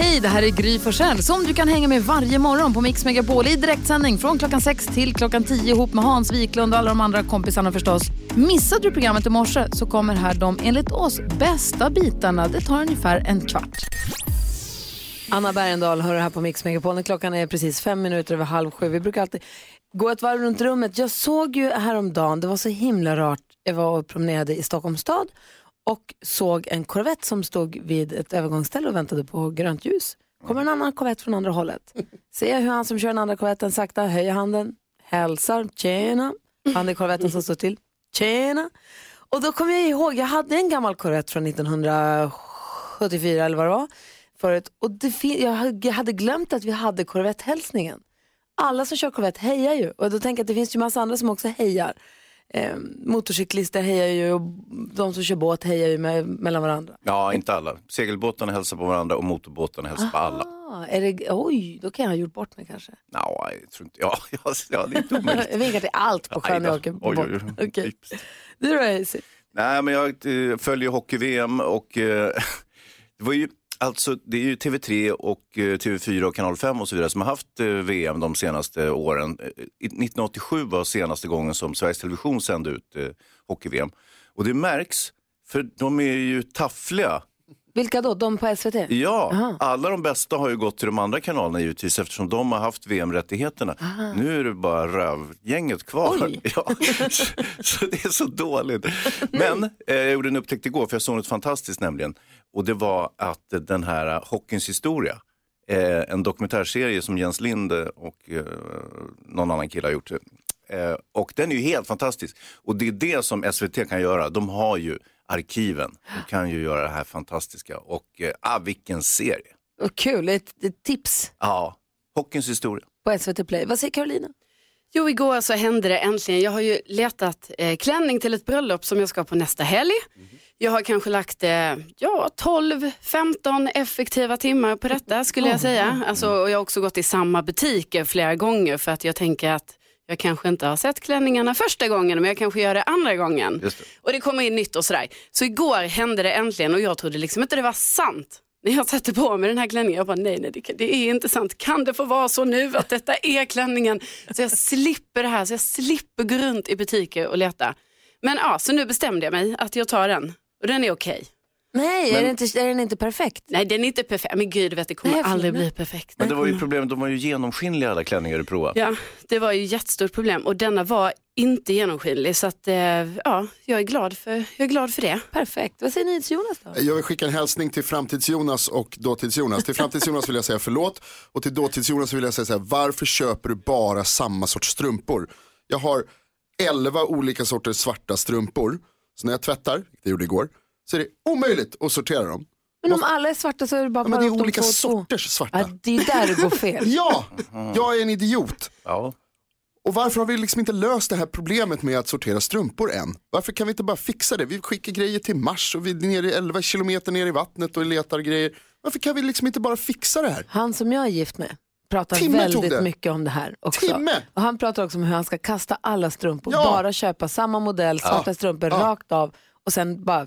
Hej, det här är Gry Forssell som du kan hänga med varje morgon på Mix Megapol i direktsändning från klockan 6 till klockan 10 ihop med Hans Wiklund och alla de andra kompisarna förstås. Missade du programmet i morse så kommer här de enligt oss bästa bitarna. Det tar ungefär en kvart. Anna Bergendahl hör här på Mix Megapol. Klockan är precis fem minuter över halv sju. Vi brukar alltid gå ett varv runt rummet. Jag såg ju häromdagen, det var så himla rart, jag var och promenerade i Stockholms stad och såg en korvett som stod vid ett övergångsställe och väntade på grönt ljus. Kommer en annan korvett från andra hållet. Ser jag hur han som kör den andra korvetten sakta höjer handen, hälsar, tjena. Han är korvetten som står till, tjena. Och då kommer jag ihåg, jag hade en gammal korvett från 1974 eller vad det var förut. Och det jag hade- jag hade glömt att vi hade korvetthälsningen. Alla som kör korvett hejar ju och då tänker jag att det finns ju massa andra som också hejar. Eh, motorcyklister hejar ju och de som kör båt hejar ju med, mellan varandra. Ja, inte alla. Segelbåtarna hälsar på varandra och motorbåtarna hälsar på alla. Är det, oj, då kan jag ha gjort bort mig kanske. Nå, jag tror inte, ja, ja, ja, det är inte omöjligt. jag vinkar till allt på sjön när jag åker på båt. oj, oj. Okej. Du då? Nej, men jag eh, följer hockey-VM och eh, det var ju Alltså det är ju TV3 och eh, TV4 och Kanal 5 och så vidare som har haft eh, VM de senaste åren. Eh, 1987 var senaste gången som Sveriges Television sände ut hockey-VM. Och det märks, för de är ju taffliga. Vilka då? De på SVT? Ja, Aha. alla de bästa har ju gått till de andra kanalerna givetvis eftersom de har haft VM-rättigheterna. Nu är det bara rövgänget kvar. Oj. Ja, så, det är så dåligt. Men eh, jag gjorde en upptäckt igår för jag såg något fantastiskt nämligen. Och det var att den här Hockeyns historia, eh, en dokumentärserie som Jens Lind eh, och eh, någon annan kille har gjort. Eh, och den är ju helt fantastisk. Och det är det som SVT kan göra. De har ju arkiven. De kan ju göra det här fantastiska. Och eh, ah, vilken serie. Vad kul, ett, ett tips Ja, Hockeyns historia. på SVT Play. Vad säger Carolina? Jo, igår så hände det äntligen. Jag har ju letat eh, klänning till ett bröllop som jag ska på nästa helg. Jag har kanske lagt eh, ja, 12-15 effektiva timmar på detta skulle jag säga. Alltså, och jag har också gått i samma butiker flera gånger för att jag tänker att jag kanske inte har sett klänningarna första gången men jag kanske gör det andra gången. Det. Och det kommer in nytt och sådär. Så igår hände det äntligen och jag trodde liksom inte det var sant. När jag satte på mig den här klänningen, jag bara nej, nej det, det är inte sant. Kan det få vara så nu att detta är klänningen? Så jag slipper det här, så jag slipper gå runt i butiker och leta. Men ja, så nu bestämde jag mig att jag tar den och den är okej. Nej, är, det inte, är den inte perfekt? Nej, den är inte perfekt. Men gud, du vet, det kommer Nej, aldrig bli perfekt. Men det var ju problemet, de var ju genomskinliga alla klänningar du provade. Ja, det var ju jättestort problem och denna var inte genomskinlig så att eh, ja, jag är glad för, jag är glad för det. Perfekt. Vad säger ni till Jonas då? Jag vill skicka en hälsning till framtids-Jonas och dåtids-Jonas. Till framtids-Jonas vill jag säga förlåt och till dåtids-Jonas vill jag säga så här, varför köper du bara samma sorts strumpor? Jag har 11 olika sorters svarta strumpor, så när jag tvättar, jag gjorde igår, så är det omöjligt att sortera dem. Men om alla är svarta så är det bara Ja, men det är olika två sorters svarta. Ja, det är där det går fel. Ja, jag är en idiot. Ja. Och varför har vi liksom inte löst det här problemet med att sortera strumpor än? Varför kan vi inte bara fixa det? Vi skickar grejer till Mars och vi är nere i 11 kilometer ner i vattnet och letar grejer. Varför kan vi liksom inte bara fixa det här? Han som jag är gift med pratar Timme väldigt mycket om det här också. Timme? Och han pratar också om hur han ska kasta alla strumpor, Ja. bara köpa samma modell, svarta strumpor, Ja. rakt av och sen bara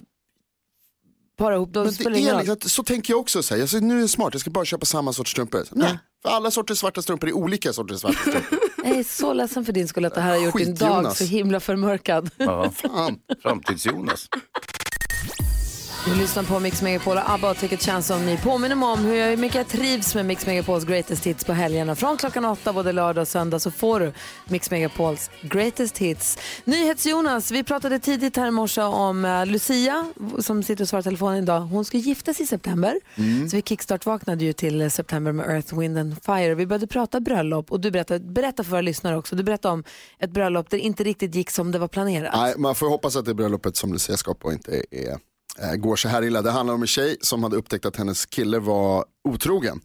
para ihop. Men det det är roll. liksom, så tänker jag också. Så här. Jag säger, nu är jag smart, jag ska bara köpa samma sorts strumpor. Så, nej, för alla sorters svarta strumpor är olika sorters svarta strumpor. Jag är så ledsen för din skull att det här har gjort din dag Jonas. så himla förmörkad. Ja. Fan. Framtids-Jonas. Du lyssnar på Mix Megapol och ABBA och Take a chance on me. Påminner mig om hur jag- mycket jag trivs med Mix Megapols greatest hits på helgerna. Från klockan åtta både lördag och söndag så får du Mix Megapols greatest hits. NyhetsJonas, vi pratade tidigt här i morse om eh, Lucia som sitter och svarar telefonen idag. Hon ska gifta sig i september. Så vi kickstart-vaknade ju till eh, september med Earth, Wind and Fire. Vi började prata bröllop och du berättade, berätta för våra lyssnare också. Du berättade om ett bröllop där det inte riktigt gick som det var planerat. Nej, man får hoppas att det bröllopet som Lucia ska på inte är, går så här illa. Det handlar om en tjej som hade upptäckt att hennes kille var otrogen.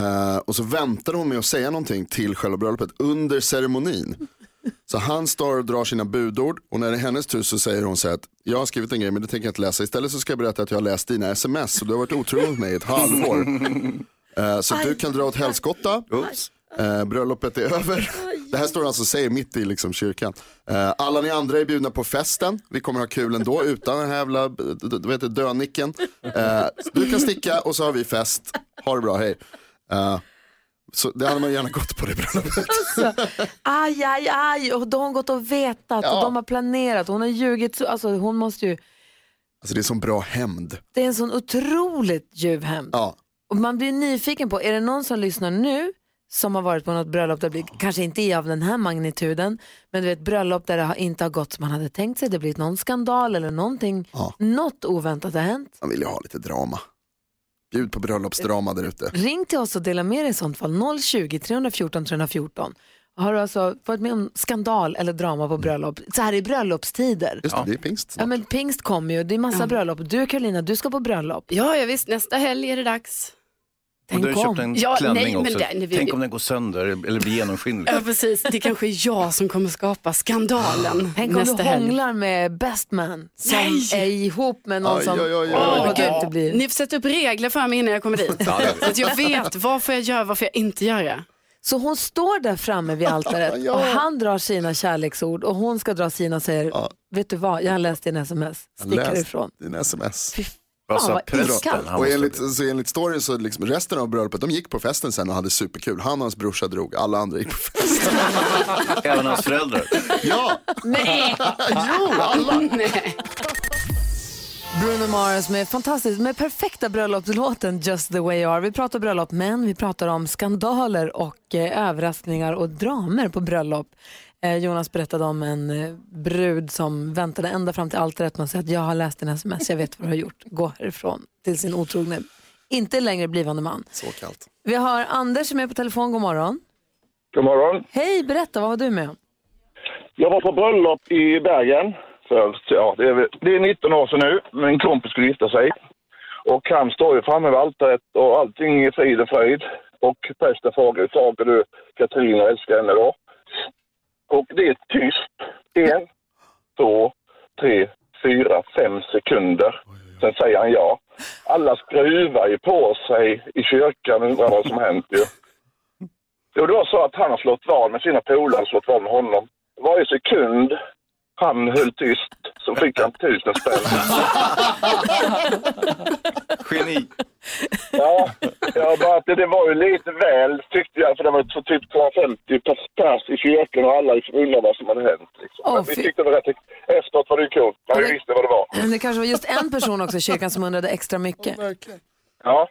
Eh, och så väntade hon med att säga någonting till själva bröllopet under ceremonin. Så han står och drar sina budord och när det är hennes tur så säger hon så här att jag har skrivit en grej men det tänker jag inte läsa. Istället så ska jag berätta att jag har läst dina sms och du har varit otrogen mot mig i ett halvår. Eh, så du kan dra åt helskotta. Oops. Eh, bröllopet är över. Det här står alltså och säger mitt i liksom kyrkan. Eh, alla ni andra är bjudna på festen. Vi kommer ha kul ändå utan den här jävla dönicken. Eh, du kan sticka och så har vi fest. Ha det bra, hej. Eh, så det hade man gärna gått på det bröllopet. Aj, aj, aj. Och då har hon gått och vetat och Ja. de har planerat. Hon har ljugit. så- Alltså, hon måste ju... Alltså det är som bra hämnd. Det är en sån otroligt ljuv hämnd. Ja. Och man blir nyfiken på, är det någon som lyssnar nu som har varit på något bröllop, där det blir, kanske inte är av den här magnituden, men du vet bröllop där det har inte har gått som man hade tänkt sig, det har blivit någon skandal eller någonting, Ja. något oväntat har hänt. Man vill ju ha lite drama. Bjud på bröllopsdrama där ute. Ring till oss och dela med dig i sånt fall, 020-314 314. Har du alltså varit med om skandal eller drama på bröllop, så här i bröllopstider? Just det, det är pingst Ja snart. men pingst kommer ju, det är massa bröllop. Du Carolina, du ska på bröllop. Ja, ja visst, nästa helg är det dags. Och du Tänk har om. köpt en Ja, klänning nej, men också. det- nej, vi- Tänk om den går sönder eller blir genomskinlig. Ja, precis. Det kanske är jag som kommer skapa skandalen Tänk om du helg. hånglar med best man som Nej! är ihop med någon Oj, som... Åh, Åh, vad gud. det blir. Ni får sätta upp regler för mig innan jag kommer dit. Så att jag vet vad får jag göra, vad får jag inte göra. Så hon står där framme vid altaret Ja. och han drar sina kärleksord och hon ska dra sina och säger, Ja. vet du vad, jag har läst din sms, stick härifrån. Din sms. Fan, sa vad prästen? Och enligt, så enligt storyn så liksom resten av bröllopet, de gick på festen sen och hade superkul. Han och hans brorsa drog, alla andra gick på festen. Även hans föräldrar. Ja! Nej! Jo, alla! Nej. Bruno Mars med fantastiskt, med perfekta bröllopslåten Just the way you are. Vi pratar bröllop, men vi pratar om skandaler och eh, överraskningar och dramer på bröllop. Eh, Jonas berättade om en eh, brud som väntade ända fram till altaret och sa att jag har läst din sms, jag vet vad du har gjort, gå härifrån till sin otrogne, inte längre blivande man. Så kallt. Vi har Anders som är på telefon, god morgon. God morgon. Hej, berätta, vad var du med om? Jag var på bröllop i Bergen. För, ja, det, är, det är 19 år sedan nu. Min kompis skulle gifta sig. Och han står ju framme vid altaret och allting är frid och fröjd. Och prästen frågar, hur frågar du Katarina, älskar henne då? Och det är tyst. En, två, tre, fyra, fem sekunder. Sen säger han ja. Alla skruvar ju på sig i kyrkan och undrar vad som har hänt ju. Jo, det var så att han har slått vad med sina polare och slått vad med honom. Varje sekund han höll tyst så fick han tusen spänn. Geni. Ja, ja bara att det, det var ju lite väl tyckte jag för det var så typ 250 pers- i kyrkan och alla undrade vad som hade hänt. Liksom. Åh, Men vi fy- tyckte det var rätt, efteråt var det ju coolt, när vi det- visste vad det var. Men Det kanske var just en person också i kyrkan som undrade extra mycket. Ja.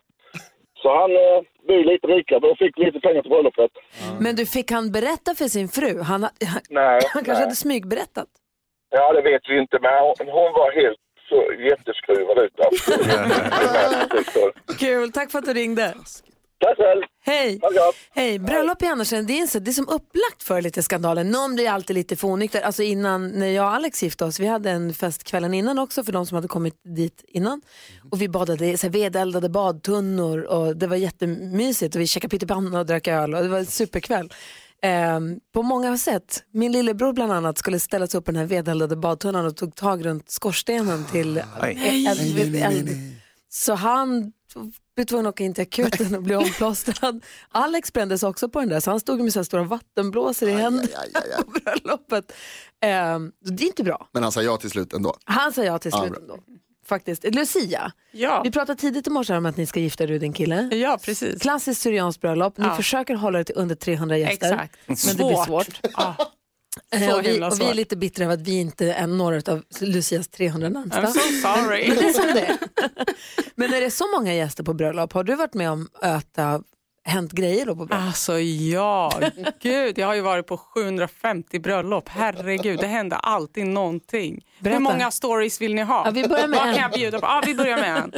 Så han eh, blev lite rikare och fick lite pengar till bröllopet. Men du, fick han berätta för sin fru? Han, han, Nej, han kanske nej. hade smygberättat. Ja, det vet vi inte, men hon, hon var helt så jätteskruvad ut. Alltså. Kul, tack för att du ringde. Tack själv. Hej! Hej! Bröllop i annars, det är, en, så- det är som upplagt för lite skandaler. Någon blir alltid lite för onykter. Alltså innan, när jag och Alex gifte oss, vi hade en fest kvällen innan också för de som hade kommit dit innan. Och vi badade i så här vedeldade badtunnor och det var jättemysigt och vi käkade pyttipanna och drack öl och det var en superkväll. Ehm, på många sätt. Min lillebror bland annat skulle ställa sig upp i den här vedeldade badtunnan och tog tag runt skorstenen till Nej. eld-. Så han blev tvungen att åka in till akuten och bli omplåstrad. Alex brändes också på den där så han stod med så stora vattenblåsor i händerna på bröllopet. Ehm, det är inte bra. Men han sa ja till slut ändå. Han sa ja till Ja, slut bra. ändå. Faktiskt. Lucia, Ja, vi pratade tidigt i morse om att ni ska gifta er och din kille. ja precis. Klassiskt syrianskt bröllop. Ni Ja. försöker hålla det till under 300 gäster. Exakt. Men det blir svårt. Ja. Eh, och, vi, och vi är svårt. lite bittra över att vi inte är några av Lucias 300 närmsta. I'm so sorry. Men det är som det är. Men när det är så många gäster på bröllop, har du varit med om har hänt grejer då på bröllop? Alltså ja, gud jag har ju varit på 750 bröllop. Herregud, det händer alltid någonting. Berätta. Hur många stories vill ni ha? Ja, vi börjar med Vad kan jag bjuda på? Ja, vi börjar med en.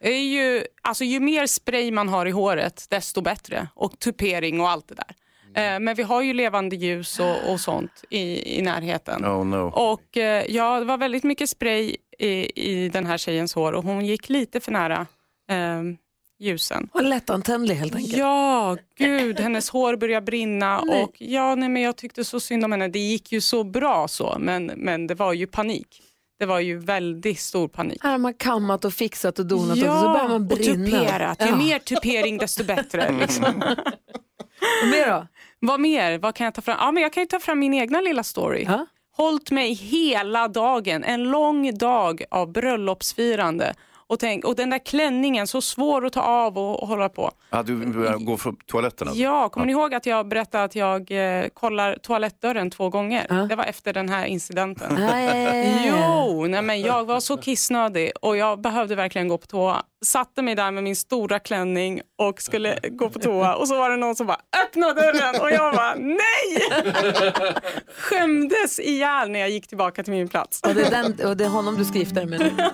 Det är ju, alltså, ju mer spray man har i håret, desto bättre. Och tupering och allt det där. Eh, Men vi har ju levande ljus och, och sånt i, i närheten. Oh no. Och eh, ja, det var väldigt mycket spray i, i den här tjejens hår och hon gick lite för nära. Ehm, ljusen. Och lättantändlig helt enkelt. Ja, gud, hennes hår börjar brinna Nej. och ja, nej, men jag tyckte så synd om henne. Det gick ju så bra så, men, men det var ju panik. Det var ju väldigt stor panik. Här har man kammat och fixat och donat ja, och så börjar man och brinna. tuperat. Ju Ja. mer tupering desto bättre. Liksom. Och mer då? Vad mer? Vad kan jag ta fram? Ja, men jag kan ju ta fram min egna lilla story. Ja. Hållt mig hela dagen, en lång dag av bröllopsfirande. Och, tänk, och den där klänningen, så svår att ta av och, och hålla på. Ja, du börjar gå från toaletten? alltså. Ja, kommer ni ihåg att jag berättade att jag eh, kollar toalettdörren två gånger? Ja. Det var efter den här incidenten. Nej. Jo, nej men jag var så kissnödig och jag behövde verkligen gå på toa. Satte mig där med min stora klänning och skulle gå på toa och så var det någon som bara öppna dörren och jag bara nej! Skämdes ihjäl när jag gick tillbaka till min plats. Och det, är den, och det är honom du ska gifta dig med nu.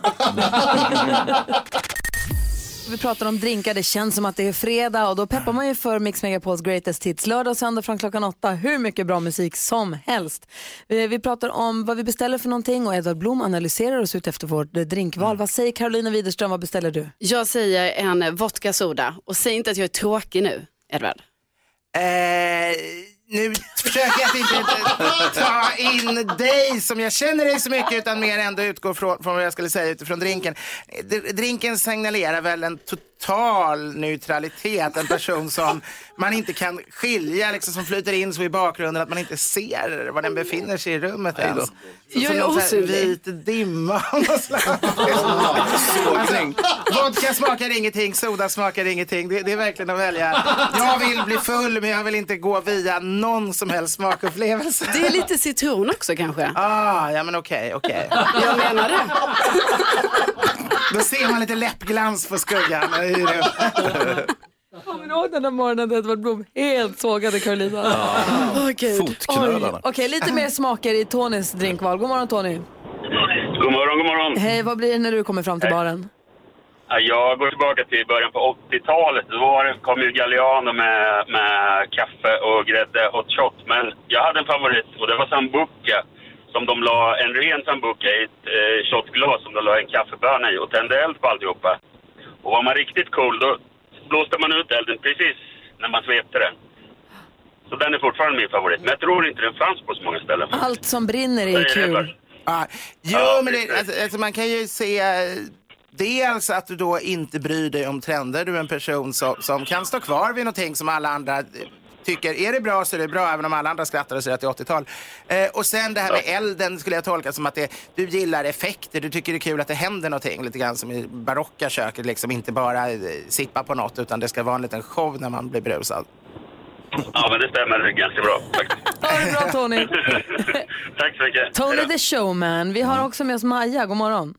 Vi pratar om drinkar, det känns som att det är fredag och då peppar man ju för Mix Megapols Greatest Hits lördag och söndag från klockan åtta. Hur mycket bra musik som helst. Vi, vi pratar om vad vi beställer för någonting och Edvard Blom analyserar oss ut efter vårt drinkval. Vad säger Carolina Widerström, vad beställer du? Jag säger en vodka soda och säg inte att jag är tråkig nu, Edvard. Eh, nu försöker jag att inte ta in dig som jag känner dig så mycket utan mer ändå utgå från, från vad jag skulle säga utifrån drinken. Eh, drinken signalerar väl en total neutralitet, en person som man inte kan skilja, liksom, som flyter in så i bakgrunden att man inte ser var den befinner sig i rummet ens. Så- Jag är osynlig. vit dimma. Alltså, vodka smakar ingenting, soda smakar ingenting. Det, det är verkligen att välja. Jag vill bli full men jag vill inte gå via någon som helst smakupplevelse. Det är lite citron också kanske. Ah, ja men okej, okej. Jag menar det. Då ser man lite läppglans på skuggan. I det. Kommer ni ihåg den där morgonen när Edvard Blom helt sågade Carolina? Åh, gud. Fotknölarna. Okej, lite mer smaker i Tonys drinkval. God morgon Tony. God morgon, god morgon. Hej, vad blir det när du kommer fram till baren? Ja, Jag går tillbaka till början på 80-talet. Då var det, kom ju Galliano med, med kaffe och grädde hot shot. Men jag hade en favorit och det var Sambuca. Som de la en ren Sambuca i ett eh, shotglas som de la en kaffeböna i och tände eld på alltihopa. Och var man riktigt cool då blåste man ut elden precis när man svepte den. Så den är fortfarande min favorit. Men jag tror inte den fanns på så många ställen. Allt som brinner är det kul. Ah, jo, Ja, men det, alltså, alltså, man kan ju se eh, dels att du då inte bryr dig om trender. Du är en person som, som kan stå kvar vid någonting som alla andra tycker är det bra så är det bra även om alla andra skrattar och säger att det är 80-tal. Eh, och sen det här med elden skulle jag tolka som att det, du gillar effekter, du tycker det är kul att det händer någonting lite grann som i barocka köket liksom inte bara eh, sippa på något utan det ska vara en liten show när man blir brusad. Ja, men det stämmer ganska bra. Ha det bra Tony. Tack så mycket. Tony the showman. Vi har också med oss Maja. God morgon.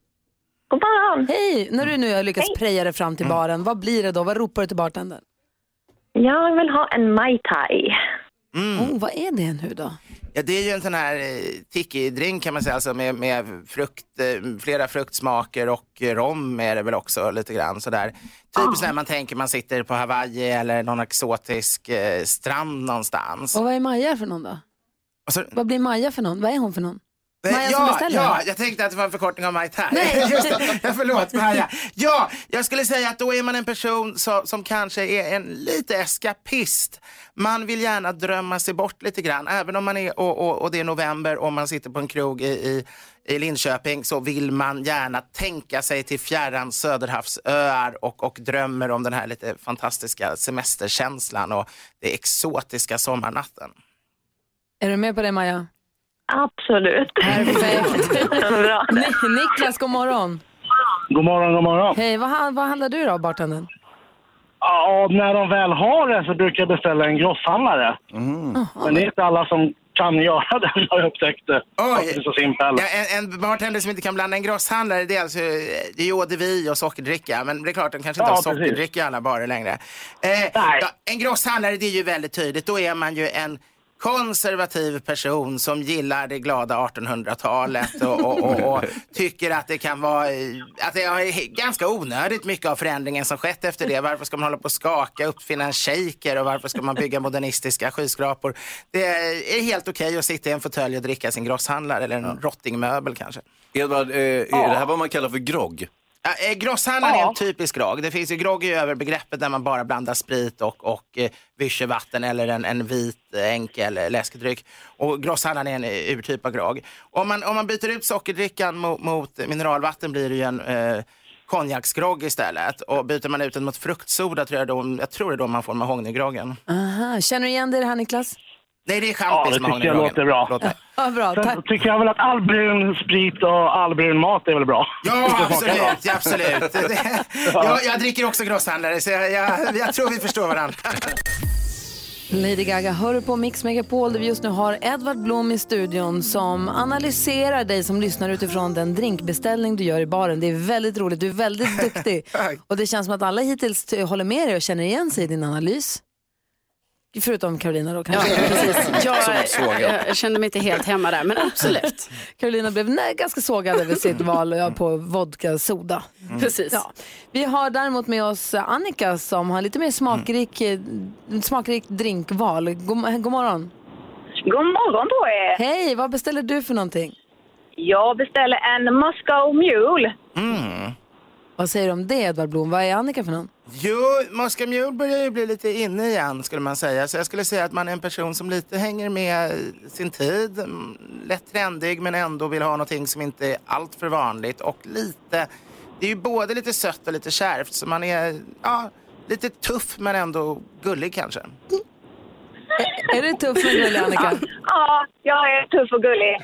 God morgon. Hej! När du nu har lyckats preja dig fram till baren, vad blir det då? Vad ropar du till bartendern? Jag vill ha en Mai Tai. Oh, vad är det nu då? Ja, det är ju en sån här eh, tiki-drink kan man säga, alltså med, med frukt, eh, flera fruktsmaker och rom är det väl också lite grann sådär. Typiskt när man tänker man sitter på Hawaii eller någon exotisk eh, strand någonstans. Och vad är Maja för någon då? Alltså, Vad blir Maja för någon? Vad är hon för någon? Maja som ja, beställer? ja, jag tänkte att det var en förkortning av Mai Tai. Nej. Just det. Ja, förlåt Maja. Ja, jag skulle säga att då är man en person som, som kanske är en lite eskapist. Man vill gärna drömma sig bort lite grann. Även om man är, och, och, och det är november och man sitter på en krog i, i, i Linköping så vill man gärna tänka sig till fjärran Söderhavsöar och, och drömmer om den här lite fantastiska semesterkänslan och det exotiska sommarnatten. Är du med på det Maja? Absolut. Perfekt. Bra. Ni- Niklas, god morgon. God morgon, god morgon. Hej, vad, vad handlar du då, bartendern? Ja, när de väl har det så brukar jag beställa en grosshandlare. Men det är inte alla som kan göra det, har jag upptäckt. Det Det är så simpelt. Ja, en, en bartender som inte kan blanda en grosshandlare, det är alltså det är ju eau de vie och sockerdricka. Men det är klart, de kanske inte Ja, har precis. sockerdricka i alla barer längre. Eh, ja, en grosshandlare, det är ju väldigt tydligt. Då är man ju en konservativ person som gillar det glada 1800-talet och, och, och, och tycker att det kan vara att det är ganska onödigt mycket av förändringen som skett efter det. Varför ska man hålla på och skaka, uppfinna en shaker och varför ska man bygga modernistiska skyskrapor? Det är helt okej att sitta i en fåtölj och dricka sin grosshandlare eller en rottingmöbel kanske. Edvard, eh, är det här vad man kallar för grogg? Ja, eh, Grosshandlaren är en typisk grogg. Det finns ju grogg i överbegreppet där man bara blandar sprit och, och eh, vichyvatten eller en, en vit eh, enkel eh, läskedryck. Och grosshandlaren är en urtyp av grogg. Om man, om man byter ut sockerdrickan mot, mot mineralvatten blir det ju en eh, konjaksgrogg istället. Och byter man ut den mot fruktsoda tror jag, då, jag tror det är då man får mahognygroggen. Aha. Känner du igen det här Niklas? Nej, det är Ja, champis det med tycker jag låter bra. Ja, bra. Sen Tack. tycker jag väl att all brun sprit och all brun mat är väl bra. Ja, absolut. Ja, absolut. Jag, jag dricker också grosshandlare, så jag, jag, jag tror vi förstår varandra. Lady Gaga hör du på Mix Megapol där vi just nu har Edvard Blom i studion som analyserar dig som lyssnar utifrån den drinkbeställning du gör i baren. Det är väldigt roligt, du är väldigt duktig. Och det känns som att alla hittills håller med dig och känner igen sig i din analys. Förutom Carolina då kanske. Ja, precis. Jag, jag, jag kände mig inte helt hemma där, men absolut. Carolina blev nej, ganska sågad över sitt val ja, på vodka soda. Precis. Ja. Vi har däremot med oss Annika som har lite mer smakrik, eh, smakrikt drinkval. God, god morgon. God morgon på er! Hej, vad beställer du för någonting? Jag beställer en Moscow Mule. Mm. Vad säger du om det Edvard Blom? Vad är Annika för någon? Jo, Moska Mule börjar ju bli lite inne igen skulle man säga. Så jag skulle säga att man är en person som lite hänger med sin tid. Mm, lätt trendig men ändå vill ha någonting som inte är allt för vanligt. Och lite, det är ju både lite sött och lite kärvt. Så man är ja, lite tuff men ändå gullig kanske. Är det tuff med gullig Annika? Ja, jag är tuff och gullig.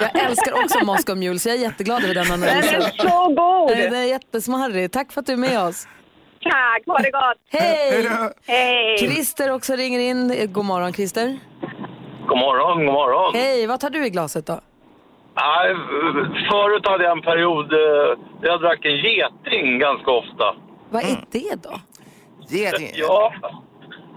Jag älskar också Moscow Mule så jag är jätteglad över den Den analysen. är så god! Den är jättesmarrig. Tack för att du är med oss. Tack, ha det gott! Hej! Hej! Christer också ringer in. God morgon Christer. God morgon, god morgon. Hej, vad tar du i glaset då? Nej, förut hade jag en period eh, där jag drack en geting ganska ofta. Vad är det då? Geting. Ja,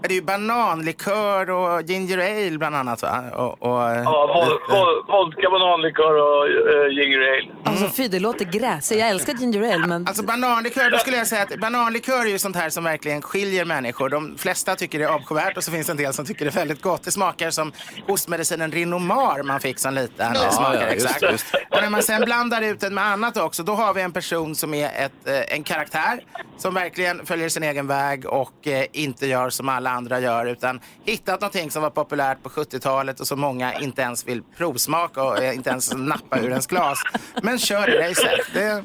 Det är ju bananlikör och ginger ale bland annat va? Och, och, ja vod- vodka, bananlikör och uh, ginger ale. Alltså fy, det låter gräsigt. Jag älskar ginger ale men... Alltså bananlikör, då skulle jag säga att bananlikör är ju sånt här som verkligen skiljer människor. De flesta tycker det är avskyvärt och så finns det en del som tycker det är väldigt gott. Det smakar som hostmedicinen Rinomar man fick som liten. Ja, det smakar ja, just exakt. det, just Och när man sen blandar ut den med annat också, då har vi en person som är ett, eh, en karaktär som verkligen följer sin egen väg och eh, inte gör som alla andra gör utan hittat någonting som var populärt på 70-talet och som många inte ens vill provsmaka och eh, inte ens nappa ur ens glas. Men kör i racet. Det...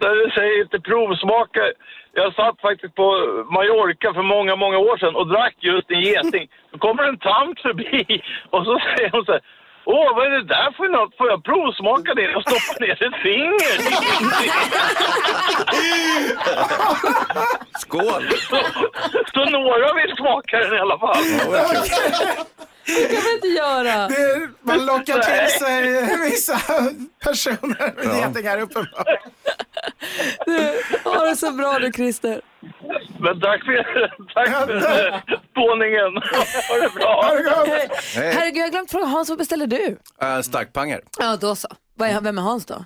Där du säger inte provsmaka. Jag satt faktiskt på Mallorca för många, många år sedan och drack just en geting. Då kommer en tant förbi och så säger hon så här. Åh, vad är det där för något? Får jag provsmaka det? Och stoppa ner ett finger. Skål! Så, så några vill smaka den i alla fall. Det kan man inte göra. Det, man lockar till sig vissa personer med getingar uppenbarligen. Du, ha det så bra du Christer. Men tack för, tack för spåningen. Ha det bra. Hej. Hej. Herregud, jag har glömt fråga Hans, vad beställer du? Äh, starkpanger. Ja, då så. Vad är, vem är Hans då?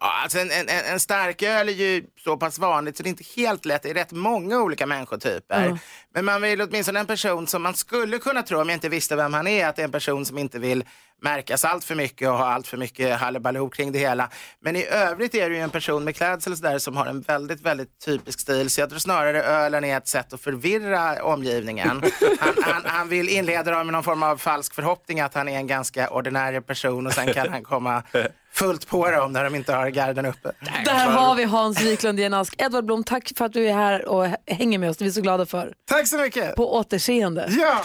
Ja, alltså en, en, en starköl är ju så pass vanligt så det är inte helt lätt. Det är rätt många olika människotyper. Ja. Men man vill åtminstone en person som man skulle kunna tro, om jag inte visste vem han är, att det är en person som inte vill märkas allt för mycket och ha allt för mycket hallabaloo kring det hela. Men i övrigt är det ju en person med klädsel och där som har en väldigt, väldigt typisk stil. Så jag tror snarare ölen är ett sätt att förvirra omgivningen. Han, han, han vill inleda dem med någon form av falsk förhoppning att han är en ganska ordinär person och sen kan han komma fullt på dem när de inte har garden uppe. Där har vi Hans Wiklund i en ask. Edvard Blom, tack för att du är här och hänger med oss. Det är vi så glada för. Tack så mycket! På återseende. Ja!